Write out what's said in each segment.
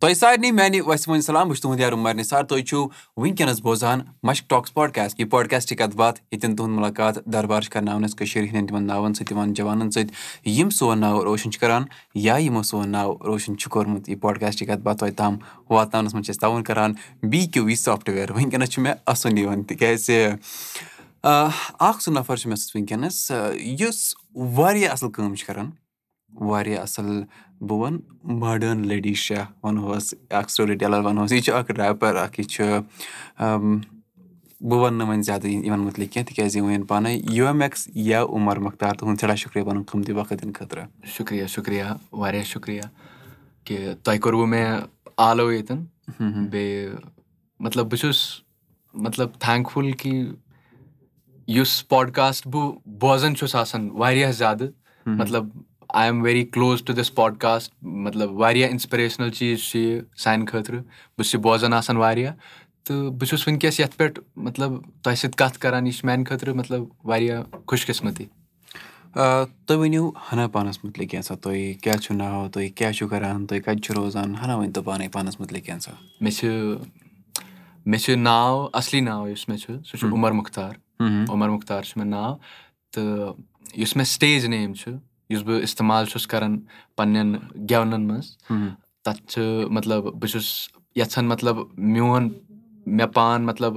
تۄہہِ سارنٕے میانہِ وسمہِ سلام بہٕ چھُس تُہُنٛد یار عمر نثار تُہۍ چھِو وٕنکیٚنس بوزان مشک ٹاکٕس پاڈکاسٹ یہِ پاڈکاسٹٕچ کتھ باتھ ییٚتٮ۪ن تُہُنٛد مُلاقات دربار چھُ کرناونس کٔشیٖر ہٕنٛدٮ۪ن تِمن ناوَن سۭتۍ تِمن جوانن سۭتۍ یِم سون ناو روشن چھِ کران یا یِمو سون ناو روشن چھُ کوٚرمُت یہِ پاڈکاسٹٕچ کتھ باتھ توتہِ تام واتناونس منٛز چھِ أسۍ تعاوُن کران بی کیو وی سافٹویر وٕنکیٚنس چھُ مےٚ اَسُن یِوان تِکیازِ اکھ سُہ نفر چھُ مےٚ سۭتۍ وٕنکیٚنس یُس واریاہ اَصٕل کٲم چھُ کران واریاہ اَصٕل بہٕ وَنہٕ ماڈٲرٕن لیڈی شاہ وَنہوس اکھ سٹوری ٹیلر وَنہوس یہِ چھُ اکھ ریپر اکھ یہِ چھُ بہٕ وَنہٕ نہٕ وۄنۍ زیادٕ یِمن مُتعلِق کیٚنٛہہ تِکیازِ یِم ؤنۍ پانے یوٗ ایم ایٚکٕس یا عُمر مختار تُہُنٛد سٮ۪ٹھاہ شُکرِیا پَنُن قۭمتی وقت دِنہٕ خٲطرٕ۔ شُکرِیا شُکرِیا واریاہ شُکرِیا کہِ تۄہہِ کوٚروٕ مےٚ آلو ییٚتٮ۪ن۔ بیٚیہِ مطلب بہٕ چھُس مطلب تھینکفُل کہِ یُس پاڈکاسٹ بہٕ بوزان چھُس آسان واریاہ زیادٕ۔ مطلب I am very close to this podcast مطلب واریاہ اِنسپریشنل چیٖز چھُ یہِ سانہِ خٲطرٕ بہٕ چھُس یہِ بوزان آسان واریاہ تہٕ بہٕ چھُس وٕنکیٚس یَتھ پٮ۪ٹھ مطلب تۄہہِ سۭتۍ کَتھ کران یہِ چھِ میانہِ خٲطرٕ مطلب واریاہ خۄش قٕسمَتی تُہۍ ؤنِو ہنا پانَس مُتعلِق کینٛژھا تُہۍ کیاہ چھُو ناو تُہۍ کیاہ چھِو کران تُہۍ کَتہِ چھِو روزان ہنا ؤنۍ تو پانے پانَس مُتعلِق کینٛژھا مےٚ چھِ مےٚ چھُ ناو اَصلی ناو یُس مےٚ چھُ سُہ چھُ عُمر مختار عُمر مختار چھُ مےٚ ناو تہٕ یُس مےٚ سِٹیج نیم چھُ یُس بہٕ اِستعمال چھُس کران پَنٕنٮ۪ن گٮ۪ونَن منٛز تَتھ چھُ مطلب بہٕ چھُس یَژھان مطلب میون مےٚ پان مطلب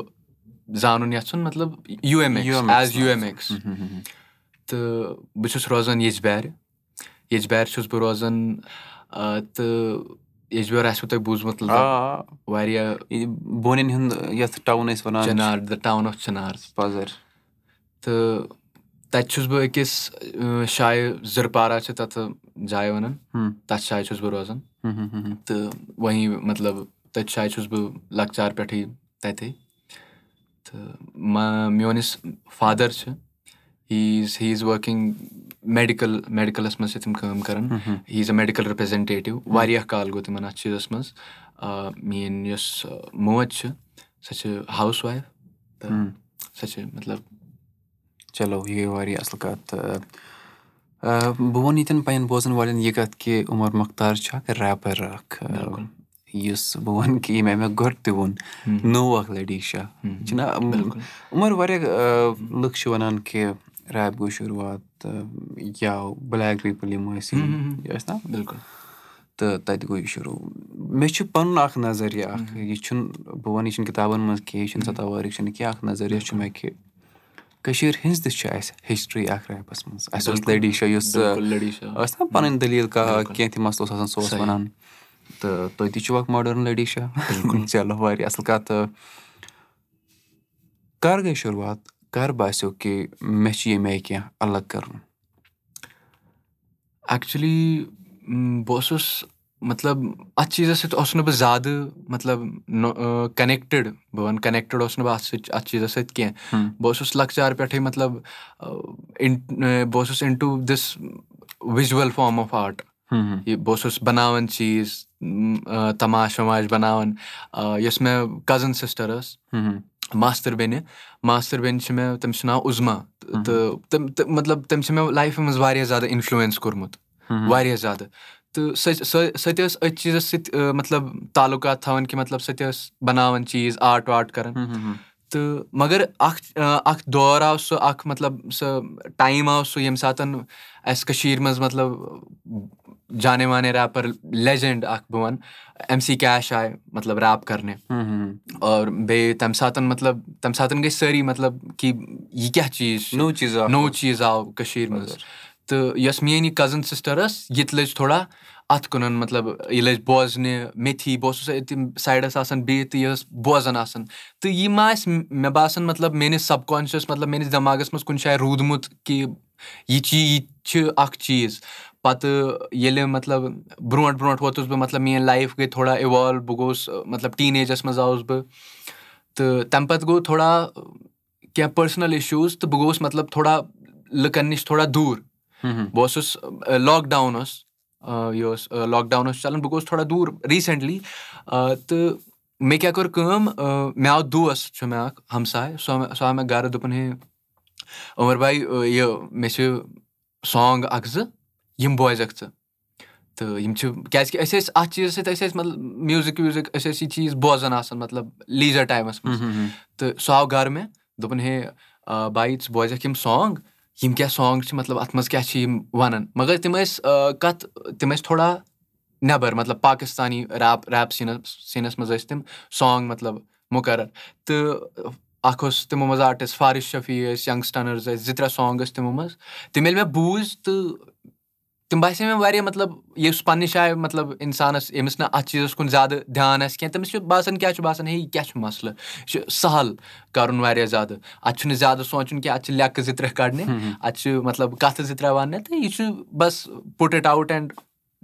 زانُن یَژھُن مطلب U M is U M X. تہٕ بہٕ چھُس روزان ییٚجبارِ۔ ییٚجبارِ چھُس بہٕ روزان تہٕ ییٚجبیور آسوٕ تۄہہِ بوٗزمُت واریاہ بونٮ۪ن ہُنٛد یَتھ ٹاوُن ٲسۍ وَنان Chinar the town of Chinar. پَزر تہٕ تَتہِ چھُس بہٕ أکِس جایہِ زٕرپارا چھِ تَتھ جایہِ وَنان تَتھ جایہِ چھُس بہٕ روزان تہٕ وۄنۍ مطلب تٔتھۍ جایہِ چھُس بہٕ لۄکچار پٮ۪ٹھٕے تَتے تہٕ میون یُس فادر چھُ he is he is working medical medicals منٛز چھِ تِم کٲم کران he is a medical representative واریاہ کال گوٚو تِمن اَتھ چیٖزَس منٛز میٲنۍ یۄس موج چھِ سۄ چھِ ہاوُس وایف تہٕ سۄ چھِ مطلب چلو یہِ گٔے واریاہ اَصٕل کَتھ بہٕ وَنہٕ ییٚتٮ۪ن پنٕنٮ۪ن بوزن والٮ۪ن یہِ کَتھ کہِ عُمر مختار چھُ اکھ ریپر اکھ یُس بہٕ وَنہٕ کہِ ییٚمہِ آیہِ مےٚ گۄڈٕ تہِ ووٚن نوٚو اکھ لیڈی شاہ چھُنہ عُمر واریاہ لُکھ چھِ وَنان کہِ ریپ گوٚو شُروعات یا بٕلیک پیٖپٕل یِم ٲسۍ یہِ ٲسۍ نا بِلکُل. تہٕ تَتہِ گوٚو یہِ شروٗع. مےٚ چھُ پَنُن اکھ نظریہ اکھ یہِ چھُنہٕ بہٕ وَنہٕ یہِ چھُنہٕ کِتابَن منٛز کینٛہہ یہِ چھُنہٕ سَتاوٲرِک چھُنہٕ کینٛہہ اکھ نظریہ چھُ مےٚ کہِ کٔشیٖر ہِنٛز تہِ چھِ اَسہِ ہِسٹری اکھ ریپَس منٛز. اَسہِ اوس لیڈی شاہ یُس ٲس نا پَنٕنۍ دٔلیٖل کانٛہہ کینٛہہ تہِ مَسلہٕ اوس آسان سُہ اوس وَنان۔ تہٕ تُہۍ تہِ چھِو اکھ ماڈٲرٕن لیڈی شاہ چلو واریاہ اَصٕل کَتھ۔ تہٕ کر گٔے شُروعات کر باسیٚو کہِ مےٚ چھُ ییٚمہِ آیہِ کینٛہہ الگ کَرُن۔ ایٚکچُؤلی بہٕ اوسُس مطلب اَتھ چیٖزَس سۭتۍ اوسُس نہٕ بہٕ زیادٕ مطلب کَنیکٹِڈ بہٕ وَنہٕ کَنیکٹِڈ اوسُس نہٕ بہٕ اَتھ سۭتۍ اَتھ چیٖزَس سۭتۍ کیٚنٛہہ بہٕ اوسُس لۄکچار پٮ۪ٹھٕے مطلب بہٕ اوسُس in to this visual form of art یہِ بہٕ اوسُس بَناوان چیٖز تَماش وَماش بَناوان یۄس مےٚ کَزٕن سِسٹَر ٲس ماستٕر بیٚنہِ ماستٕر بیٚنہِ چھِ مےٚ تٔمِس چھُ ناو عُزما تہٕ مطلب تٔمۍ چھِ مےٚ لایفہِ منٛز واریاہ زیادٕ اِنفلوٗیٚنٕس کوٚرمُت واریاہ زیادٕ تہٕ سۄ سۄ تہِ ٲس أتھۍ چیٖزَس سۭتۍ مطلب تعلُقات تھاوان کہِ مطلب سۄ تہِ ٲس بَناوان چیٖز آرٹ وارٹ کَران۔ تہٕ مگر اَکھ اَکھ دور آو سُہ اَکھ مطلب سُہ ٹایم آو سُہ ییٚمہِ ساتہٕ اَسہِ کٔشیٖرِ منٛز مطلب جانے وانے ریپَر لیجَنٛڈ اَکھ بہٕ وَنہٕ ایم سی کیش آے مطلب ریپ کَرنہِ۔ اور بیٚیہِ تَمہِ ساتہٕ مطلب تَمہِ ساتہٕ گٔے سٲری مطلب کہِ یہِ کیٛاہ چیٖز چھُ؟ نوٚو چیٖز نوٚو چیٖز آو کٔشیٖرِ منٛز تہٕ یۄس میٛٲنۍ یہِ کَزٕن سِسٹَر ٲس یہِ تہِ لٔج تھوڑا اَتھ کُنَن مطلب یہِ لٔج بوزنہِ میٚتھی بہٕ اوسُس أتۍ سایڈَس آسان بِہِتھ یہِ ٲس بوزان آسان تہٕ یہِ ما آسہِ مےٚ باسان مطلب میٲنِس سَب کانشَس مطلب میٲنِس دٮ۪ماغَس منٛز کُنہِ جایہِ روٗدمُت کہِ یہِ چی یہِ چھِ اَکھ چیٖز پَتہٕ ییٚلہِ مطلب برونٛٹھ برونٛٹھ ووتُس بہٕ مطلب میٲنۍ لایف گٔے تھوڑا اِوالو بہٕ گوٚوُس مطلب ٹیٖن ایجَس منٛز آوُس بہٕ تہٕ تَمہِ پَتہٕ گوٚو تھوڑا کینٛہہ پٔرسٕنَل اِشوٗز تہٕ بہٕ گوٚوُس مطلب تھوڑا لُکَن نِش تھوڑا دوٗر بہٕ اوسُس لاکڈاوُن اوس یہِ اوس لاکڈاوُن اوس چَلان بہٕ گوٚوُس تھوڑا دوٗر ریٖسٮ۪نٛٹلی تہٕ مےٚ کیاہ کوٚر کٲم مےٚ آو دوس چھُ مےٚ اکھ ہمساے سُہ سُہ آو مےٚ گرٕ دوٚپُن ہے عمر بھاے یہِ مےٚ چھِ سانٛگ اکھ زٕ یِم بوزکھ ژٕ تہٕ یِم چھِ کیازِ کہِ أسۍ ٲسۍ اَتھ چیٖزَس سۭتۍ أسۍ ٲسۍ مطلب میوٗزِک ویوٗزِک أسۍ ٲسۍ یہِ چیٖز بوزان آسان مطلب لیٖزر ٹایمَس منٛز تہٕ سُہ آو گرٕ مےٚ دوٚپُن ہے بایی ژٕ بوزکھ یِم سانگ یِم کیاہ سانگ چھِ؟ مطلب اَتھ منٛز کیاہ چھِ یِم وَنان؟ مَگر تِم ٲسۍ کَتھ تِم ٲسۍ تھوڑا نیٚبر مطلب Pakistani rap rap scenes scenes منٛز ٲسۍ تِم سانگ مطلب مُقرر۔ تہٕ اکھ اوس تِمو منٛز آرٹِسٹ فارِس شفیع ٲسۍ ینٛگسٹٲرٕز ٲسۍ زٕ ترٛےٚ سانگ ٲسۍ تِمو منٛز۔ تِم ییٚلہِ مےٚ بوٗز تہٕ تِم باسے مےٚ واریاہ مطلب یُس پَنٕنہِ جایہِ مطلب اِنسانَس ییٚمِس نہٕ اَتھ چیٖزَس کُن زیادٕ دھیان آسہِ کیٚنٛہہ تٔمِس چھُ باسان کیاہ چھُ باسان ہے یہِ کیاہ چھُ مَسلہٕ؟ یہِ چھُ سَہل کَرُن واریاہ زیادٕ۔ اَتہِ چھُنہٕ زیادٕ سونٛچُن کینٛہہ اَتہِ چھِ لیٚکہٕ زٕ ترٛےٚ کَڑنہِ اَتہِ چھُ مطلب کَتھٕ زٕ ترٛےٚ وَننہِ تہٕ یہِ چھُ بَس put it out and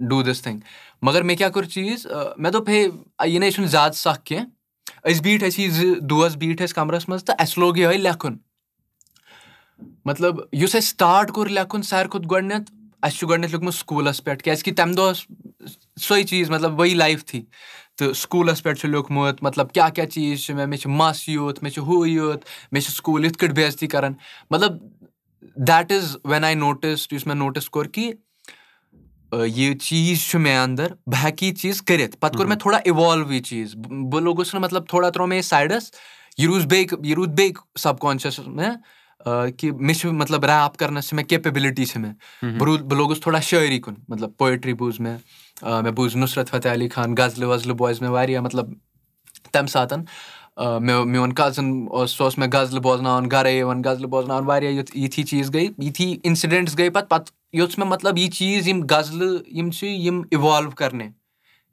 do this thing. مگر مےٚ کیاہ کوٚر چیٖز؟ مےٚ دوٚپ ہے یہِ نَے چھُنہٕ زیادٕ سَکھ کینٛہہ۔ أسۍ بیٖٹھۍ أسۍ یہِ زٕ دوس بیٖٹھۍ ٲسۍ کَمرَس منٛز تہٕ اَسہِ لوگ یِہوے لیکھُن۔ مطلب یُس اَسہِ سٹاٹ کوٚر لیکھُن ساروی کھۄتہٕ گۄڈٕنیٚتھ اَسہِ چھُ گۄڈٕنیٚتھ لیوٗکھمُت سکوٗلَس پٮ۪ٹھ کیازِ کہِ تَمہِ دۄہ ٲس سۄے چیٖز مطلب وٕے لایف تھی۔ تہٕ سکوٗلَس پٮ۪ٹھ چھُ لیوٗکھمُت مطلب کیاہ کیاہ چیٖز چھِ مےٚ مےٚ چھِ مَس یوٗت مےٚ چھُ ہُہ یوٗت مےٚ چھِ سکوٗل یِتھ کٲٹھۍ بے عزتی کَران۔ مطلب that is when I notice یُس مےٚ نوٹِس کوٚر کہِ یہِ چیٖز چھُ مےٚ اَنٛدر بہٕ ہیٚکہٕ یہِ چیٖز کٔرِتھ۔ پَتہٕ کوٚر مےٚ تھوڑا اِوالو یہِ چیٖز۔ بہٕ لوٚگُس نہٕ مطلب تھوڑا تروو مےٚ یہِ سایڈَس یہِ روٗز بیٚیہِ یہِ روٗد بیٚیہِ سَب کانشَس کہِ مےٚ چھُ مطلب ریپ کَرنَس چھِ مےٚ کیپیبلٹی چھِ مےٚ بہٕ روٗد بہٕ لوٚگُس تھوڑا شٲعری کُن مطلب پویٹری بوٗز مےٚ مےٚ بوٗز نُصرت فتح علی خان غزلہٕ وزلہٕ بوزِ مےٚ واریاہ مطلب تَمہِ ساتہٕ مےٚ میون کَزٕن اوس سُہ اوس مےٚ غزلہٕ بوزناوان گرے یِوان غزلہٕ بوزناوان واریاہ یُتھ یِتھی چیٖز گٔے یِتھی اِنسِڈٮ۪نٛٹٕس گٔے پَتہٕ پَتہٕ یوٚژھ مےٚ مطلب یہِ چیٖز یِم غزلہٕ یِم چھِ یِم اِوالو کَرنہِ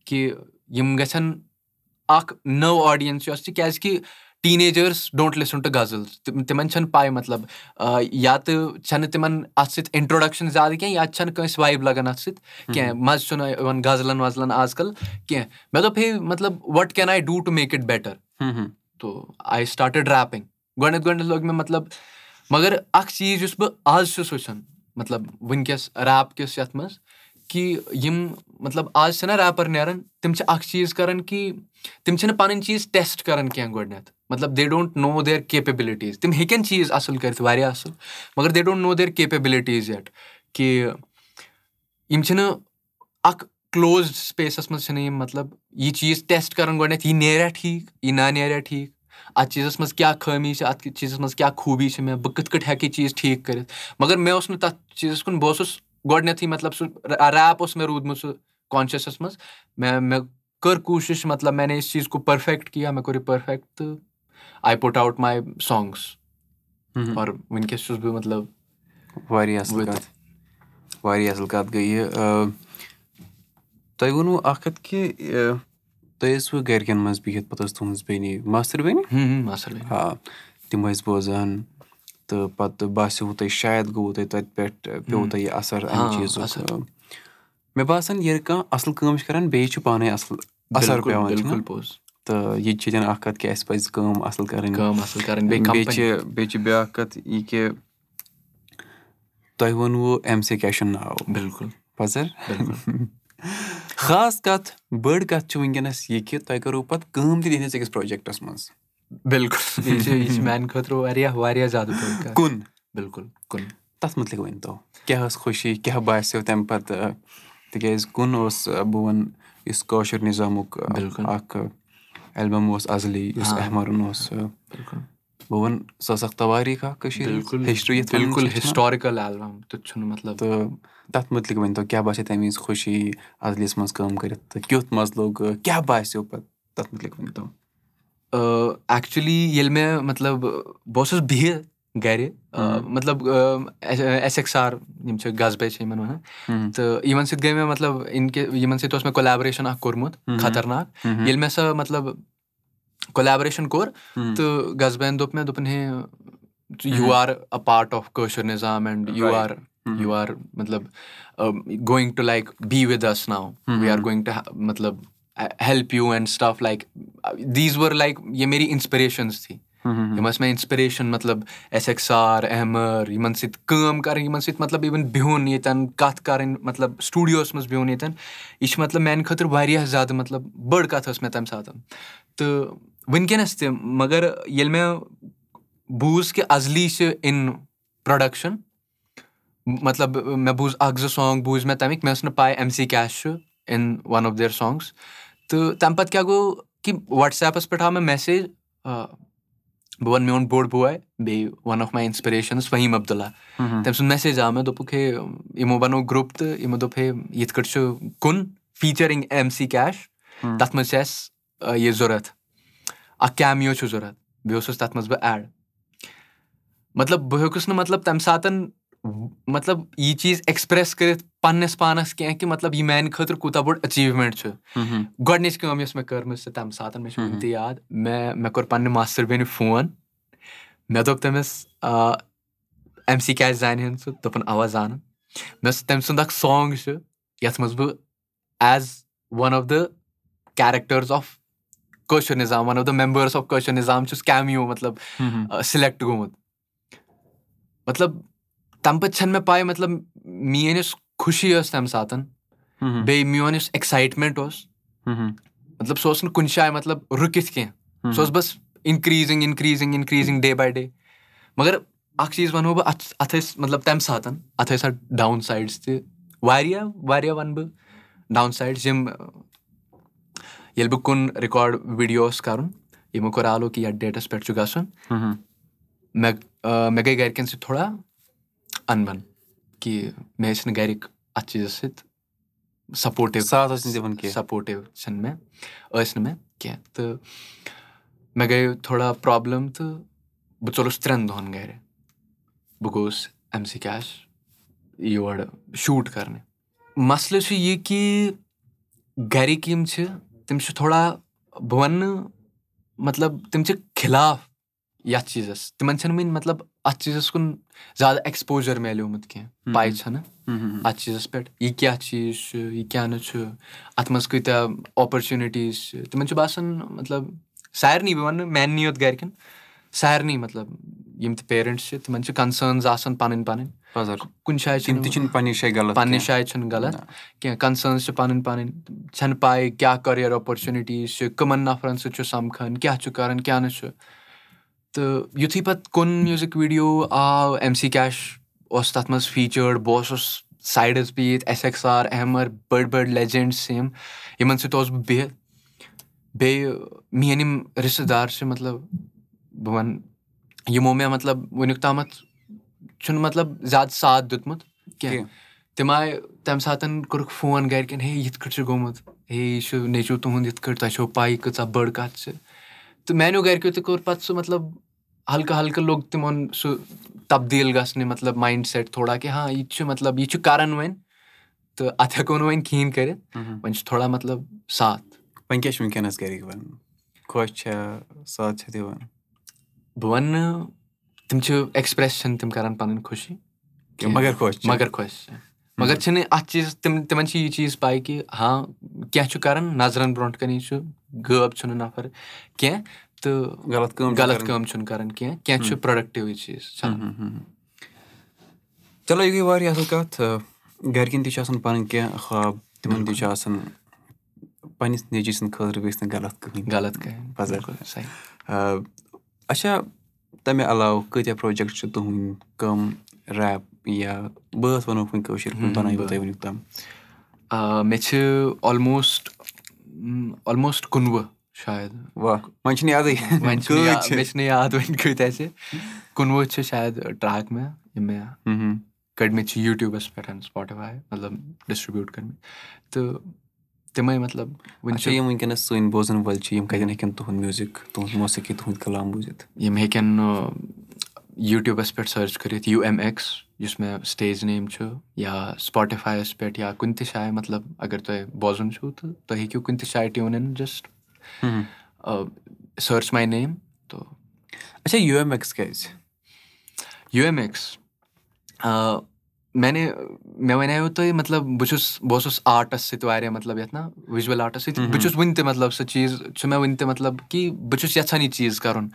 کہِ یِم گژھن اکھ نٔو آڈینٕس یۄس چھِ کیازِ کہِ ٹیٖن ایجٲرٕس ڈونٛٹ لِسن ٹُو غزل تِمن چھنہٕ پاے مطلب یا تہٕ چھنہٕ تِمن اَتھ سۭتۍ اِنٹروڈکشن زیادٕ کیٚنٛہہ یا چھنہٕ کٲنٛسہِ وایب لگان اَتھ سۭتۍ کیٚنٛہہ مَزٕ چھُنہٕ یِوان غزلن وزلن آز کل کیٚنٛہہ مےٚ دوٚپ ہے مطلب what can I do to make it better To I started rapping گۄڈٕنیٚتھ گۄڈٕنیٚتھ لوٚگ مےٚ مطلب مگر اکھ چیٖز یُس بہٕ آز چھُس وٕچھان مطلب وٕنکیٚس ریپ کِس یَتھ منٛز کہِ یِم مطلب آز چھِنہ ریپر نیران تِم چھِ اکھ چیٖز کران کہِ تِم چھِنہٕ پَنٕنۍ چیٖز ٹیسٹ کران کیٚنٛہہ گۄڈٕنیٚتھ مطلب they don't know there capabilities تِم ہیٚکن چیٖز اَصٕل کٔرِتھ واریاہ اَصٕل مگر they don't know there capabilities yet کہِ یِم چھِنہٕ اکھ کٕلوز سپیسَس منٛز چھِنہٕ یِم مطلب یہِ چیٖز ٹیسٹ کَران گۄڈٕنیٚتھ یہِ نیریا ٹھیٖک یہِ نہ نیریا ٹھیٖک اَتھ چیٖزَس منٛز کیاہ خٲمی چھِ اَتھ چیٖزَس منٛز کیاہ خوٗبی چھِ مےٚ بہٕ کِتھ کٲٹھۍ ہیٚکہٕ یہِ چیٖز ٹھیٖک کٔرِتھ مگر مےٚ اوس نہٕ تَتھ چیٖزَس کُن بہٕ اوسُس گۄڈٕنیٚتھٕے مطلب سُہ ریپ اوس مےٚ روٗدمُت سُہ کانشَسَس منٛز. مےٚ مےٚ کٔر کوٗشِش مطلب مےٚ نے اِس چیٖز کو پٔرفیکٹ کیا مےٚ کوٚر یہِ پٔرفیکٹ تہٕ I put out my songs اور وٕنکیٚس چھُس بہٕ مطلب واریاہ اَصٕل کَتھ۔ واریاہ اَصٕل کَتھ گٔے یہِ تۄہہِ ووٚنوُ اکھ کَتھ کہِ تُہۍ ٲسوٕ گرِکٮ۪ن منٛز بِہِتھ پَتہٕ ٲس تُہنٛز بیٚنہِ ماستٕر بیٚنہِ؟ آ تِم ٲسۍ بوزان تہٕ پَتہٕ باسیٚو تۄہہِ شاید گوٚوُ تۄہہِ تَتہِ پٮ۪ٹھ پیوٚو تۄہہِ یہِ اَثر اَمہِ چیٖزُک مےٚ باسان ییٚلہِ کانٛہہ اَصٕل کٲم چھِ کران بیٚیہِ چھُ پانے اَصٕل اَثر پیٚوان تہٕ ییٚتہِ چھِ اَکھ کَتھ کہِ اَسہِ پَزِ کٲم اَصٕل کَرٕنۍ بیٚیہِ چھِ بیٚیہِ چھِ بیاکھ کَتھ یہِ کہِ تۄہہِ ووٚنوُ اَمہِ سۭتۍ کیاہ چھُ ناو بِلکُل پَزر خاص کَتھ بٔڑ کَتھ چھِ وٕنکیٚنَس یہِ کہِ تۄہہِ کٔرٕو پَتہٕ کٲم تہِ تِہنٛدِس أکِس پروجیکٹَس منٛز بِلکُل یہِ چھِ میانہِ خٲطرٕ واریاہ واریاہ زیادٕ کُن بِلکُل کُن تَتھ مُتعلِق ؤنۍتو کیاہ ٲس خوشی کیاہ باسیٚو تَمہِ پَتہٕ تِکیازِ کُن اوس بہٕ وَنہٕ یُس کٲشُر نِظامُک اکھ ایلبَم اوس اَزلی یُس احمرُن اوس بہٕ وَنہٕ سۄ ٲس اکھ تَواریٖخ اکھ کٔشیٖر ہِسٹری بِلکُل ہِسٹورِکَل ایلبَم تیُتھ چھُنہٕ مطلب تہٕ تَتھ مُتعلِق ؤنۍتو کیاہ باسیٚو تَمہِ وِزِ خوشی اَزلیَس منٛز کٲم کٔرِتھ تہٕ کیُتھ مَزٕ لوٚگ کیاہ باسیٚو پَتہٕ تَتھ مُتعلِق ؤنۍتو ایٚکچُلی ییٚلہِ مےٚ مطلب بہٕ اوسُس بِہِتھ گرِ مطلب ایس ایک سار یِم چھِ غزبے چھِ یِمن وَنان تہٕ یِمن سۭتۍ گٔے مےٚ مطلب اِن کے یِمن سۭتۍ اوس مےٚ کۄلیبریشن اکھ کوٚرمُت خطرناک ییٚلہِ مےٚ سۄ مطلب کۄلیبریشن کوٚر تہٕ غزبین دوٚپ مےٚ دوٚپُن hey you are a part of Koshur Nizam and you are you are مطلب going to like be with us now we are going to مطلب help you and stuff like these وٲر لایک یہِ میری اِنسپریشنٕز تھی یِم ٲسۍ مےٚ inspiration مطلب S ایک سار احمر یِمن سۭتۍ کٲم کَرٕنۍ یِمن سۭتۍ مطلب اِوٕن بِہُن ییٚتٮ۪ن کَتھ کَرٕنۍ مطلب سٹوٗڈیوَس منٛز بِہُن ییٚتٮ۪ن یہِ چھِ مطلب میانہِ خٲطرٕ واریاہ زیادٕ مطلب بٔڑ کَتھ ٲس مےٚ تَمہِ ساتہٕ تہٕ وٕنکیٚنَس تہِ مگر ییٚلہِ مےٚ بوٗز کہِ اَزلی چھِ اِن پرٛوڈَکشَن مطلب مےٚ بوٗز اکھ زٕ سانگ بوٗزۍ مےٚ تَمِکۍ مےٚ ٲس نہٕ پاے ایم سی کیش چھُ in one of their songs تہٕ تَمہِ پَتہٕ کیاہ گوٚو کہِ وَٹسیپَس پٮ۪ٹھ آو مےٚ میسیج بہٕ وَنہٕ میون بوٚڑ بوے بیٚیہِ وَن آف ماے اِنسپریشنٕز فٔہیٖم عبداللہ۔ تٔمۍ سُنٛد میسیج آو مےٚ دوٚپُکھ ہے یِمو بَنوو گرُپ تہٕ یِمو دوٚپ ہے یِتھ کٲٹھۍ چھُ کُن فیٖچرِنٛگ ایم سی کیش تَتھ منٛز چھِ اَسہِ یہِ ضوٚرَتھ۔ اکھ کیمِیو چھُ ضوٚرَتھ۔ بیٚیہِ اوسُس تَتھ منٛز بہٕ ایڈ مطلب بہٕ ہیوٚکُس نہٕ مطلب تَمہِ ساتہٕ مطلب یہِ چیٖز ایٚکٕسپریس کٔرِتھ پَنٕنِس پانَس کیٚنٛہہ کہِ مطلب یہِ میانہِ خٲطرٕ کوٗتاہ بوٚڑ ایچیٖومینٹ چھُ گۄڈٕنِچ کٲم یۄس مےٚ کٔرمٕژ چھِ تَمہِ ساتہٕ مےٚ چھُ وُنہِ تہِ یاد مےٚ مےٚ کوٚر پَنٕنہِ ماستٕر بیٚنہِ فون مےٚ دوٚپ تٔمِس ایم سی کیش زانہِ ہن ژٕ دوٚپُن اَوا زانن مےٚ اوس تٔمۍ سُنٛد اکھ سانگ چھُ یَتھ منٛز بہٕ as one of the characters of Koshur Nizam one of the members of Koshur Nizam چھُس کیمِیو مطلب سِلیکٹ گوٚمُت مطلب تَمہِ پَتہٕ چھَنہٕ مےٚ پاے مطلب میٲنۍ یۄس خوشی ٲس تَمہِ ساتہٕ بیٚیہِ میون یُس ایٚکسایٹمینٹ اوس مطلب سُہ اوس نہٕ کُنہِ جایہِ مطلب رُکِتھ کیٚنٛہہ۔ سُہ اوس بَس اِنکریٖزِنٛگ اِنکریٖزِنٛگ اِنکریٖزِنٛگ ڈے باے ڈے مَگر اکھ چیٖز وَنہو بہٕ اَتھ اَتھ ٲسۍ مطلب تَمہِ ساتہٕ اَتھ ٲسۍ اَتھ ڈاوُن سایڈٕس تہِ۔ واریاہ واریاہ وَنہٕ بہٕ ڈاوُن سایڈٕس یِم ییٚلہِ بہٕ کُن رِکاڈ ویٖڈیو اوس کَرُن یِمو کوٚر آلو کہِ یَتھ ڈیٹَس پٮ۪ٹھ چھُ گژھُن۔ مےٚ مےٚ گٔے گرِکٮ۪ن سۭتۍ تھوڑا اَن بَن کہِ مےٚ ٲسۍ نہٕ گرِکۍ اَتھ چیٖزَس سۭتۍ سَپوٹِو سَپوٹِو چھِنہٕ مےٚ ٲسۍ نہٕ مےٚ کیٚنٛہہ۔ تہٕ مےٚ گٔے تھوڑا پرابلِم تہٕ بہٕ ژوٚلُس ترٛٮ۪ن دۄہَن گرِ بہٕ گوٚوُس ایم سی کیش یور شوٗٹ کَرنہِ۔ مَسلہٕ چھُ یہِ کہِ گرِکۍ یِم چھِ تِم چھِ تھوڑا بہٕ وَنہٕ مطلب تِم چھِ خِلاف یَتھ چیٖزَس تِمن چھنہٕ وٕنہِ مطلب اَتھ چیٖزَس کُن زیادٕ ایٚکٕسپوجر میلیومُت کیٚنٛہہ پاے چھنہٕ۔ اَتھ چیٖزَس پٮ۪ٹھ یہِ کیاہ چیٖز چھُ یہِ کیاہ نہٕ چھُ اَتھ منٛز کۭتیاہ اوپرچُنِٹیٖز چھِ۔ تِمن چھُ باسان مطلب سارنٕے بہٕ وَنہٕ میانہِ یوت گرِکٮ۪ن سارنٕے مطلب یِم تہِ پیرنٹٕس چھِ تِمن چھِ کَنسٲرنٕز آسان پَنٕنۍ پَنٕنۍ۔ کُنہِ جایہِ چھِ پَنٕنہِ جایہِ چھُنہٕ غلط کیٚنٛہہ۔ کَنسٲرنٕز چھِ پَنٕنۍ پَنٕنۍ۔ چھنہٕ پاے کیاہ کٔریر اوپرچُنِٹیٖز چھِ کٕمن نَفرن سۭتۍ چھُ سَمکھان کیاہ چھُ کران کیاہ نہٕ چھُ تہٕ یِتھُے پَتہٕ کُن میوٗزِک ویٖڈیو آو ایم سی کیش اوس تَتھ منٛز فیٖچٲڈ بہٕ اوسُس سایڈَس بِہِتھ ایس ایٚکٕس آر احمر بٔڑۍ بٔڑۍ لیجنڈٕس یِم یِمن سۭتۍ اوسُس بہٕ بِہِتھ بیٚیہِ میٲنۍ یِم رِشتہٕ دار چھِ مطلب بہٕ وَنہٕ یِمو مےٚ مطلب وُنیُک تامَتھ چھُنہٕ مطلب زیادٕ ساتھ دیُتمُت کیٚنٛہہ تِم آیہِ تَمہِ ساتہٕ کوٚرُکھ فون گرِکٮ۪ن ہے یِتھ کٲٹھۍ چھُ گوٚمُت ہے یہِ چھُ نیچوٗ تُہُنٛد یِتھ کٲٹھۍ تۄہہِ چھو پاے کۭژاہ بٔڑ کَتھ چھِ تہٕ میانیو گرِکیو تہِ کوٚر پَتہٕ سُہ مطلب ہلکہٕ ہلکہٕ لوٚگ تِمن سُہ تبدیٖل گژھنہِ مطلب مایِنٛڈ سیٹ تھوڑا کہِ ہاں یہِ تہِ چھُ مطلب یہِ چھُ کران وۄنۍ تہٕ اَتھ ہٮ۪کو نہٕ وۄنۍ کِہینۍ کٔرِتھ وۄنۍ چھُ تھوڑا مطلب ساتھ بہٕ وَنہٕ تِم چھِ ایٚکٕسپریس چھِنہٕ تِم کران پَنٕنۍ خوشی مَگر خۄش چھِ مَگر چھِنہٕ اَتھ چیٖزَس تِم تِمن چھِ یہِ چیٖز پاے کہِ ہاں کیٚنٛہہ چھُ کران نظرَن برونٛٹھ کَنی چھُ غٲب چھُنہٕ نَفر کیٚنٛہہ تہٕ غلط کٲم غلط کٲم چھُنہٕ کران کیٚنٛہہ کیٚنٛہہ چھُ پروڈکٹِو یہِ چیٖز چلو یہِ گٔے واریاہ اَصٕل کَتھ گرِکٮ۪ن تہِ چھِ آسان پَنٕنۍ کیٚنٛہہ خواب تِمن تہِ چھُ آسان پَنٕنِس نیٚچی سٕنٛدِ خٲطرٕ گژھِ نہٕ غلط کٕہٕنۍ غلط اچھا تَمہِ علاوٕ کۭتیاہ پروجیکٹ چھِ تُہٕنٛدۍ کَم ریپ یا بٲتھ وۄنۍ کٲشِر پٲٹھۍ بَنٲیوٕ تۄہہِ وٕنیُک تام مےٚ چھِ آلموسٹ آلموسٹ کُنوُہ شاید وۄنۍ چھُنہٕ یادٕے مےٚ چھُنہٕ یاد وۄنۍ کۭتیاہ چھِ کُنوُہ چھِ شاید ٹرٛیک مےٚ یِم مےٚ کٔڑمٕتۍ چھِ یوٗٹیوٗبَس پٮ۪ٹھ سُپاٹِفاے مطلب ڈِسٹرٛبیوٗٹ کٔرمٕتۍ تہٕ تِمَے مطلب وٕنہِ چھِ یِم وٕنکیٚنَس سٲنۍ بوزَن وٲلۍ چھِ یِم کَتٮ۪ن ہیٚکن تُہُنٛد میوٗزِک تُہُنٛد موسیٖقی تُہُنٛد کلام بوٗزِتھ یِم ہیٚکن یوٗٹیوٗبَس پٮ۪ٹھ سٔرٕچ کٔرِتھ یوٗ ایم ایٚکٕس یُس مےٚ سِٹیج نیم چھُ یا سُپاٹِفایَس پٮ۪ٹھ یا کُنہِ تہِ جایہِ مطلب اگر تۄہہِ بوزُن چھُو تہٕ تُہۍ ہیٚکِو کُنہِ تہِ جایہِ tune in just search my name تہٕ اچھا یوٗ ایم ایٚکٕس کیازِ یوٗ ایم ایٚکٕس میانے مےٚ وَنیو تۄہہِ مطلب بہٕ چھُس بہٕ اوسُس آرٹَس سۭتۍ واریاہ مطلب یَتھ نا وِجوَل آرٹَس سۭتۍ بہٕ چھُس وٕنہِ تہِ مطلب سُہ چیٖز چھُ مےٚ وٕنہِ تہِ مطلب کہِ بہٕ چھُس یَژھان یہِ چیٖز کَرُن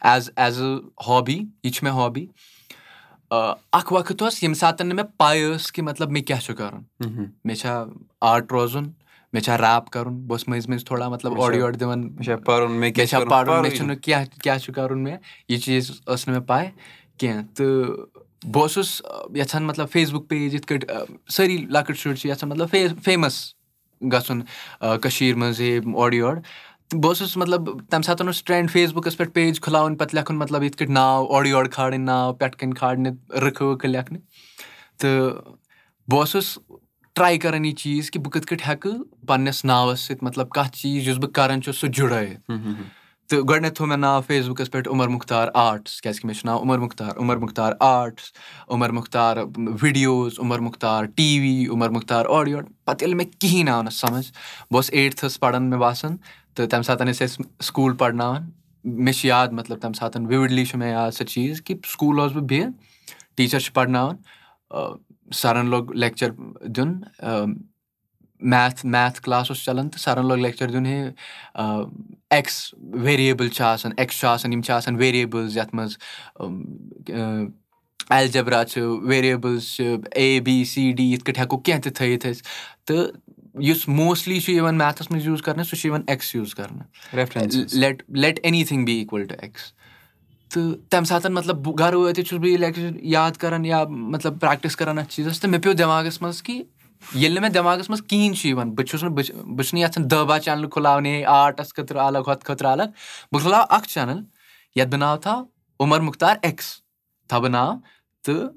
ایز ایز اےٚ ہابی یہِ چھُ مےٚ ہابی اَکھ وقت اوس ییٚمہِ ساتہٕ نہٕ مےٚ پاے ٲس کہِ مطلب مےٚ کیاہ چھُ کَرُن۔ مےٚ چھا آرٹ روزُن مےٚ چھا ریپ کَرُن بہٕ اوسُس مٔنٛزۍ مٔنٛزۍ تھوڑا مطلب اورٕ یورٕ دِوان۔ مےٚ چھا پَرُن مےٚ چھُنہٕ کیاہ کیاہ چھُ کَرُن مےٚ یہِ چیٖز ٲس نہٕ مےٚ پاے کیٚنٛہہ۔ تہٕ بہٕ اوسُس یَژھان مطلب فیس بُک پیج یِتھ کٲٹھۍ سٲری لۄکٕٹۍ شُرۍ چھِ یَژھان مطلب فیمَس گژھُن کٔشیٖر منٛز ہے اورٕ یورٕ بہٕ اوسُس مطلب تَمہِ ساتہٕ اوس ٹرٛینٛڈ فیس بُکَس پٮ۪ٹھ پیج کھُلاوُن پَتہٕ لیکھُن مطلب یِتھ کٲٹھۍ ناو اورٕ یورٕ کھالٕنۍ ناو پٮ۪ٹھٕ کَنۍ کھالنہِ رٕکھٕ وٕکھٕ لیکھنہِ۔ تہٕ بہٕ اوسُس ٹرٛاے کَران یہِ چیٖز کہِ بہٕ کِتھ کٲٹھۍ ہٮ۪کہٕ پنٛنِس ناوَس سۭتۍ مطلب کانٛہہ چیٖز یُس بہٕ کَران چھُس سُہ جُڑٲیِتھ تہٕ گۄڈٕنٮ۪تھ تھوٚو مےٚ ناو فیس بُکَس پٮ۪ٹھ عُمر مُختار آرٹٕس کیٛازِکہِ مےٚ چھُ ناو Umar Mukhtar Umar Mukhtar arts Umar Mukhtar videos Umar Mukhtar T V Umar Mukhtar اورٕ یورٕ۔ پَتہٕ ییٚلہِ مےٚ کِہیٖنۍ آو نہٕ سَمٕجھ بہٕ اوسُس ایٹتھَس پَران مےٚ باسان تہٕ تَمہِ ساتہٕ ٲسۍ أسۍ سکوٗل پَرناوان. مےٚ چھِ یاد مطلب تَمہِ ساتہٕ وِوِڈلی چھُ مےٚ یاد سُہ چیٖز کہِ سکوٗل اوسُس بہٕ بِہِتھ ٹیٖچَر چھِ پَرناوان سَرَن لوگ لیکچَر دیُن میتھ میتھ کٕلاس اوس چَلان تہٕ سَرَن لوگ لیکچَر دیُن ہے ایٚکٕس ویریبٕل چھِ آسان ایٚکٕس چھُ آسان یِم چھِ آسان ویریبٕلز یَتھ منٛز ایلجَبرا چھِ ویریبٕلز چھِ اے بی سی ڈی یِتھ کٲٹھۍ ہٮ۪کو کینٛہہ تہِ تھٲیِتھ أسۍ۔ تہٕ یُس موسٹلی چھُ یِوان میتھَس منٛز یوٗز کَرنہٕ سُہ چھُ یِوان ایٚکٕس یوٗز کَرنہٕ. Let let anything be equal to X تہٕ تَمہِ ساتہٕ مطلب گَرٕ وٲتِتھ چھُس بہٕ یہِ لیکچَر یاد کَران یا مطلب پرٛٮ۪کٹِس کَران اَتھ چیٖزَس تہٕ مےٚ پیوٚو دٮ۪ماغَس منٛز کہِ ییٚلہِ نہٕ مےٚ دٮ۪ماغَس منٛز کِہیٖنۍ چھُ یِوان بہٕ چھُس نہٕ بہٕ بہٕ چھُس نہٕ یَژھان دہ بَہہ چَنلہٕ کھُلاونہِ آرٹَس خٲطرٕ الگ ہُتھ خٲطرٕ الگ. بہٕ کھُلاو اَکھ چَنَل یَتھ بہٕ ناو تھاو عُمر مُختار ایٚکٕس تھاو بہٕ ناو تہٕ